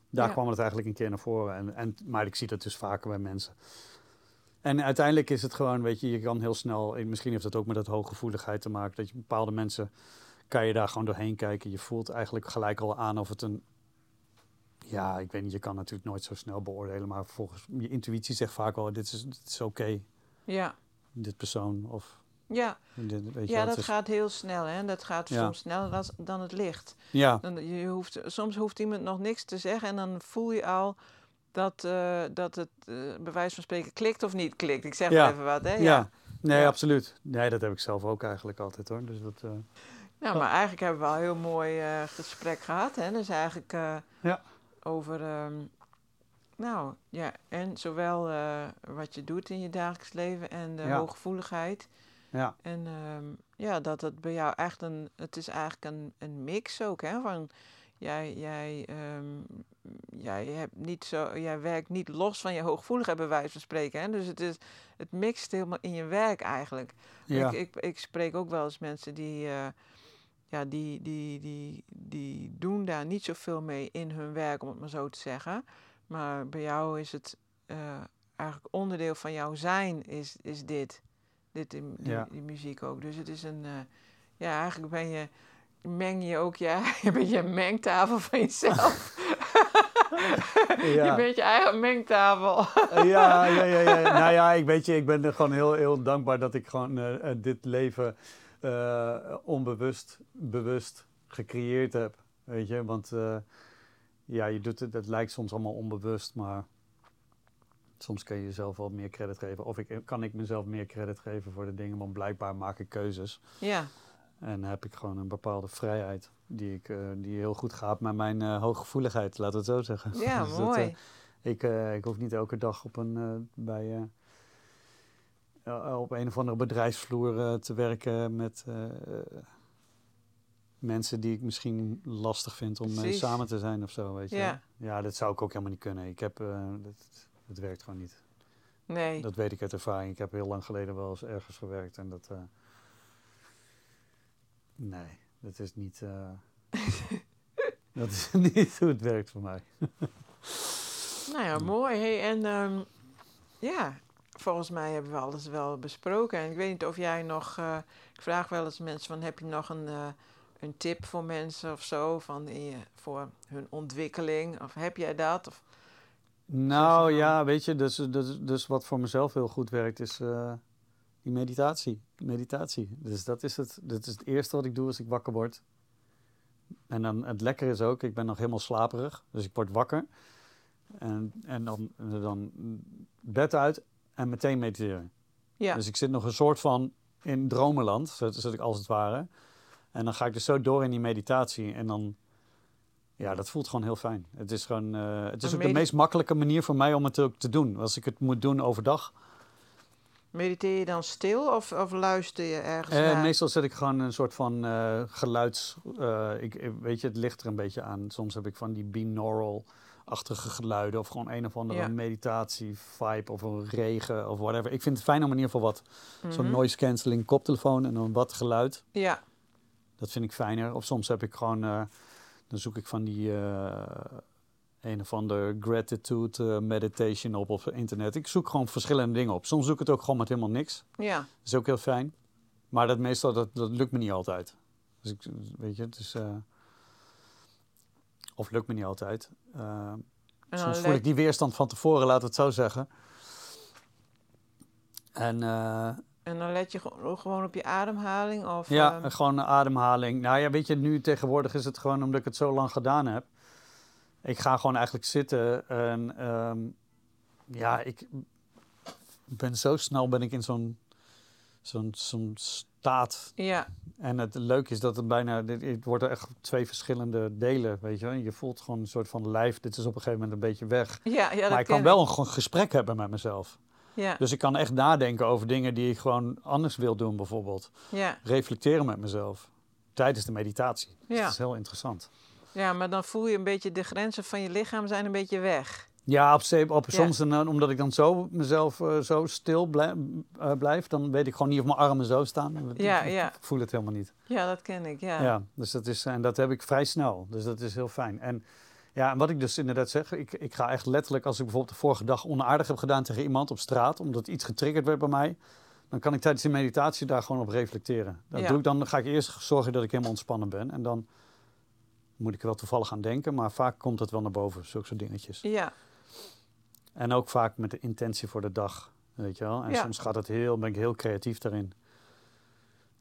daar Ja. kwam het eigenlijk een keer naar voren. En, en, maar ik zie dat dus vaker bij mensen. En uiteindelijk is het gewoon, weet je, je kan heel snel, en misschien heeft het ook met dat hooggevoeligheid te maken, dat je bepaalde mensen, kan je daar gewoon doorheen kijken. Je voelt eigenlijk gelijk al aan of het een, ja, ik weet niet, je kan natuurlijk nooit zo snel beoordelen, maar volgens je intuïtie zegt vaak wel, dit is, dit is oké, ja, dit persoon, of ja. dit, weet je Ja, dat is- gaat heel snel, hè. Dat gaat Ja. soms sneller dan, het licht. Ja, Dan, je hoeft, soms hoeft iemand nog niks te zeggen en dan voel je al dat, eh, dat het eh, bij wijze van spreken klikt of niet klikt. Ik zeg Ja. maar even wat, hè. ja. Nee, Ja. absoluut. Nee, dat heb ik zelf ook eigenlijk altijd hoor. Dus dat, eh, Nou, maar eigenlijk hebben we al een heel mooi gesprek gehad. Hè? Dus eigenlijk Ja. over, ehm, nou ja, en zowel wat je doet in je dagelijks leven en de hooggevoeligheid. Ja, En ehm, ja, dat het bij jou echt een, het is eigenlijk een, een mix ook, hè? Van jij, jij, ehm, jij, hebt niet zo, jij werkt niet los van je hooggevoeligheid, bij wijze van spreken. Hè? Dus het, is, het mixt helemaal in je werk eigenlijk. Ja. Ik, ik, ik spreek ook wel eens mensen die, eh, ja, die, die, die, die doen daar niet zoveel mee in hun werk, om het maar zo te zeggen. Maar bij jou is het eh, eigenlijk onderdeel van jouw zijn, is, is dit. Dit, die, die, Ja. die muziek ook. Dus het is een, eh, ja, eigenlijk ben je, meng je ook, ja, je bent *laughs* je mengtafel van jezelf. *laughs* Je Ja. bent je eigen mengtafel. ja, ja, ja, ja. Nou ja, ik weet je, ik ben er gewoon heel, heel dankbaar dat ik gewoon eh, eh, dit leven eh, onbewust, bewust gecreëerd heb. Weet je, want eh, ja, je doet het, het lijkt soms allemaal onbewust, maar soms kun je jezelf wel meer credit geven. Of ik, kan ik mezelf meer credit geven voor de dingen, want blijkbaar maak ik keuzes. Ja, En heb ik gewoon een bepaalde vrijheid die, ik, eh, die heel goed gaat met mijn eh, hooggevoeligheid, laat het zo zeggen. ja *laughs* Dus dat, mooi. eh, ik, ik hoef niet elke dag op een, bij, op een of andere bedrijfsvloer te werken met mensen die ik misschien lastig vind om mee samen te zijn of zo. Weet je? Ja. ja, dat zou ik ook helemaal niet kunnen. Ik heb, dat, dat werkt gewoon niet. nee. Dat weet ik uit ervaring. Ik heb heel lang geleden wel eens ergens gewerkt en dat. eh, nee, dat is niet. eh, *laughs* dat is *laughs* niet hoe het werkt voor mij. *laughs* Nou ja, mooi. Hey, en ehm, ja, volgens mij hebben we alles wel besproken. En ik weet niet of jij nog... eh, ik vraag wel eens mensen van, heb je nog een, een tip voor mensen of zo? Van in je, voor hun ontwikkeling? Of heb jij dat? Of, Nou ja, weet je, dus, dus, dus wat voor mezelf heel goed werkt is eh, die meditatie. Meditatie. Dus dat is, het, dat is het eerste wat ik doe als ik wakker word. En dan het lekker is ook, ik ben nog helemaal slaperig, dus ik word wakker. En, en dan, dan bed uit en meteen mediteren. ja, Dus ik zit nog een soort van in dromenland, zit ik als het ware. En dan ga ik dus zo door in die meditatie en dan... Ja, dat voelt gewoon heel fijn. Het is gewoon... eh, het is ook de meest makkelijke manier voor mij om het ook te doen. Als ik het moet doen overdag. mediteer je dan stil of, of luister je ergens Eh, naar? meestal zet ik gewoon een soort van eh, geluids... ik, weet je, het ligt er een beetje aan. Soms heb ik van die binaural-achtige geluiden. Of gewoon een of andere Ja. meditatie-vibe. Of een regen of whatever. Ik vind het fijn om in ieder geval wat... Zo'n Mhm. noise cancelling koptelefoon en dan wat geluid. Ja, Dat vind ik fijner. Of soms heb ik gewoon, dan zoek ik van die eh, een of ander gratitude eh, meditation op op internet. Ik zoek gewoon verschillende dingen op. Soms zoek ik het ook gewoon met helemaal niks. ja. Dat is ook heel fijn. Maar dat meestal, dat, dat lukt me niet altijd. Dus ik, weet je, het is... eh, of lukt me niet altijd. Soms voel ik die weerstand van tevoren, laat het zo zeggen. En... En dan let je ge- gewoon op je ademhaling? Of, Ja, ehm, gewoon een ademhaling. Nou ja, weet je, nu tegenwoordig is het gewoon omdat ik het zo lang gedaan heb. Ik ga gewoon eigenlijk zitten en ehm, ja, ik ben zo snel ben ik in zo'n zo'n zo'n staat. ja, En het leuke is dat het bijna, het wordt echt twee verschillende delen, weet je wel. Je voelt gewoon een soort van lijf, dit is op een gegeven moment een beetje weg. ja, ja, dat maar ik kan wel een gewoon gesprek hebben met mezelf. Ja, Dus ik kan echt nadenken over dingen die ik gewoon anders wil doen bijvoorbeeld ja, reflecteren met mezelf tijdens de meditatie. Dus Ja. Dat is heel interessant. ja, maar dan voel je een beetje de grenzen van je lichaam zijn een beetje weg. Ja, op, op, soms en, dan, omdat ik dan zo mezelf eh, zo stil blij- eh, blijf, dan weet ik gewoon niet of mijn armen zo staan. Ja, ik, ja. ik voel het helemaal niet. Ja, dat ken ik, ja. Ja. dus dat is, en dat heb ik vrij snel. Dus dat is heel fijn. En ja, en wat ik dus inderdaad zeg, ik, ik ga echt letterlijk, als ik bijvoorbeeld de vorige dag onaardig heb gedaan tegen iemand op straat, omdat iets getriggerd werd bij mij, dan kan ik tijdens die meditatie daar gewoon op reflecteren. Dat Ja. doe ik dan, ga ik eerst zorgen dat ik helemaal ontspannen ben. En dan moet ik er wel toevallig aan denken, maar vaak komt het wel naar boven, zulke soort dingetjes. Ja, En ook vaak met de intentie voor de dag, weet je wel. En Ja. soms gaat het heel, ben ik heel creatief daarin.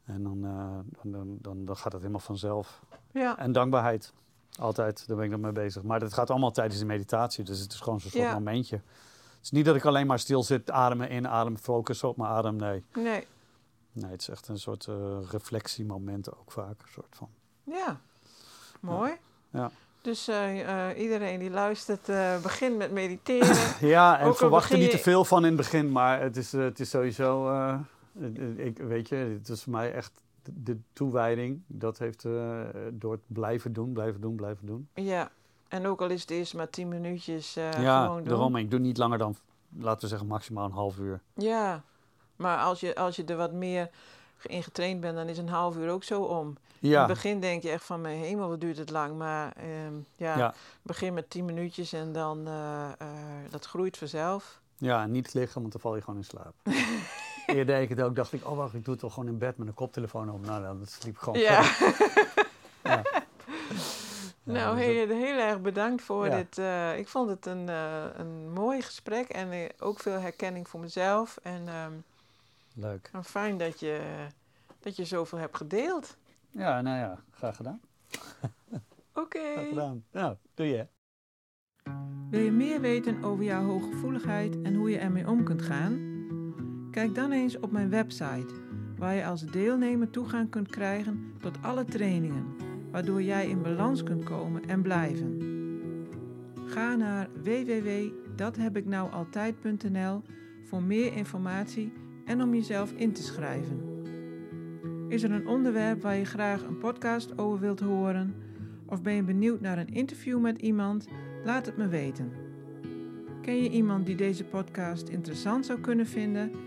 En dan, eh, dan, dan, dan gaat het helemaal vanzelf. ja, En dankbaarheid. Altijd, daar ben ik dan mee bezig. Maar dat gaat allemaal tijdens de meditatie. Dus het is gewoon zo'n soort Ja. momentje. Het is niet dat ik alleen maar stil zit, ademen in, ademen, focussen op mijn adem. Nee. nee, Nee, het is echt een soort eh reflectiemomenten ook vaak. Een soort van. ja. Mooi. Ja. Dus eh, eh, iedereen die luistert, begint met mediteren. *laughs* Ja, en verwacht er begin niet te veel van in het begin. Maar het is, het is sowieso... ik weet je, het is voor mij echt de, toewijding, dat heeft eh, door het blijven doen, blijven doen, blijven doen. Ja, en ook al is het eerst maar tien minuutjes eh, ja, gewoon doen. daarom. Ik doe niet langer dan, laten we zeggen, maximaal een half uur. Ja, maar als je, als je er wat meer in getraind bent, dan is een half uur ook zo om. In Ja, het begin denk je echt van, mijn hemel, wat duurt het lang. Maar ehm, ja, ja, begin met tien minuutjes en dan, eh, dat groeit vanzelf. ja, niet liggen, want dan val je gewoon in slaap. *laughs* Eerder deed ik het ook, dacht ik, oh wacht, ik doe het toch gewoon in bed met een koptelefoon op. Nou, dan sliep ik gewoon Ja. *laughs* Ja. Nou, dus heel, heel erg bedankt voor Ja. dit. eh, ik vond het een, eh, een mooi gesprek en eh, ook veel herkenning voor mezelf. En ehm, leuk. en fijn dat je, dat je zoveel hebt gedeeld. Ja, nou ja, graag gedaan. *laughs* Oké. Graag gedaan. Nou, doe je. Wil je meer weten over jouw hooggevoeligheid en hoe je ermee om kunt gaan? Kijk dan eens op mijn website, waar je als deelnemer toegang kunt krijgen tot alle trainingen, waardoor jij in balans kunt komen en blijven. Ga naar www.dathebiknoualtijd.nl voor meer informatie en om jezelf in te schrijven. Is er een onderwerp waar je graag een podcast over wilt horen? Of ben je benieuwd naar een interview met iemand? Laat het me weten. Ken je iemand die deze podcast interessant zou kunnen vinden?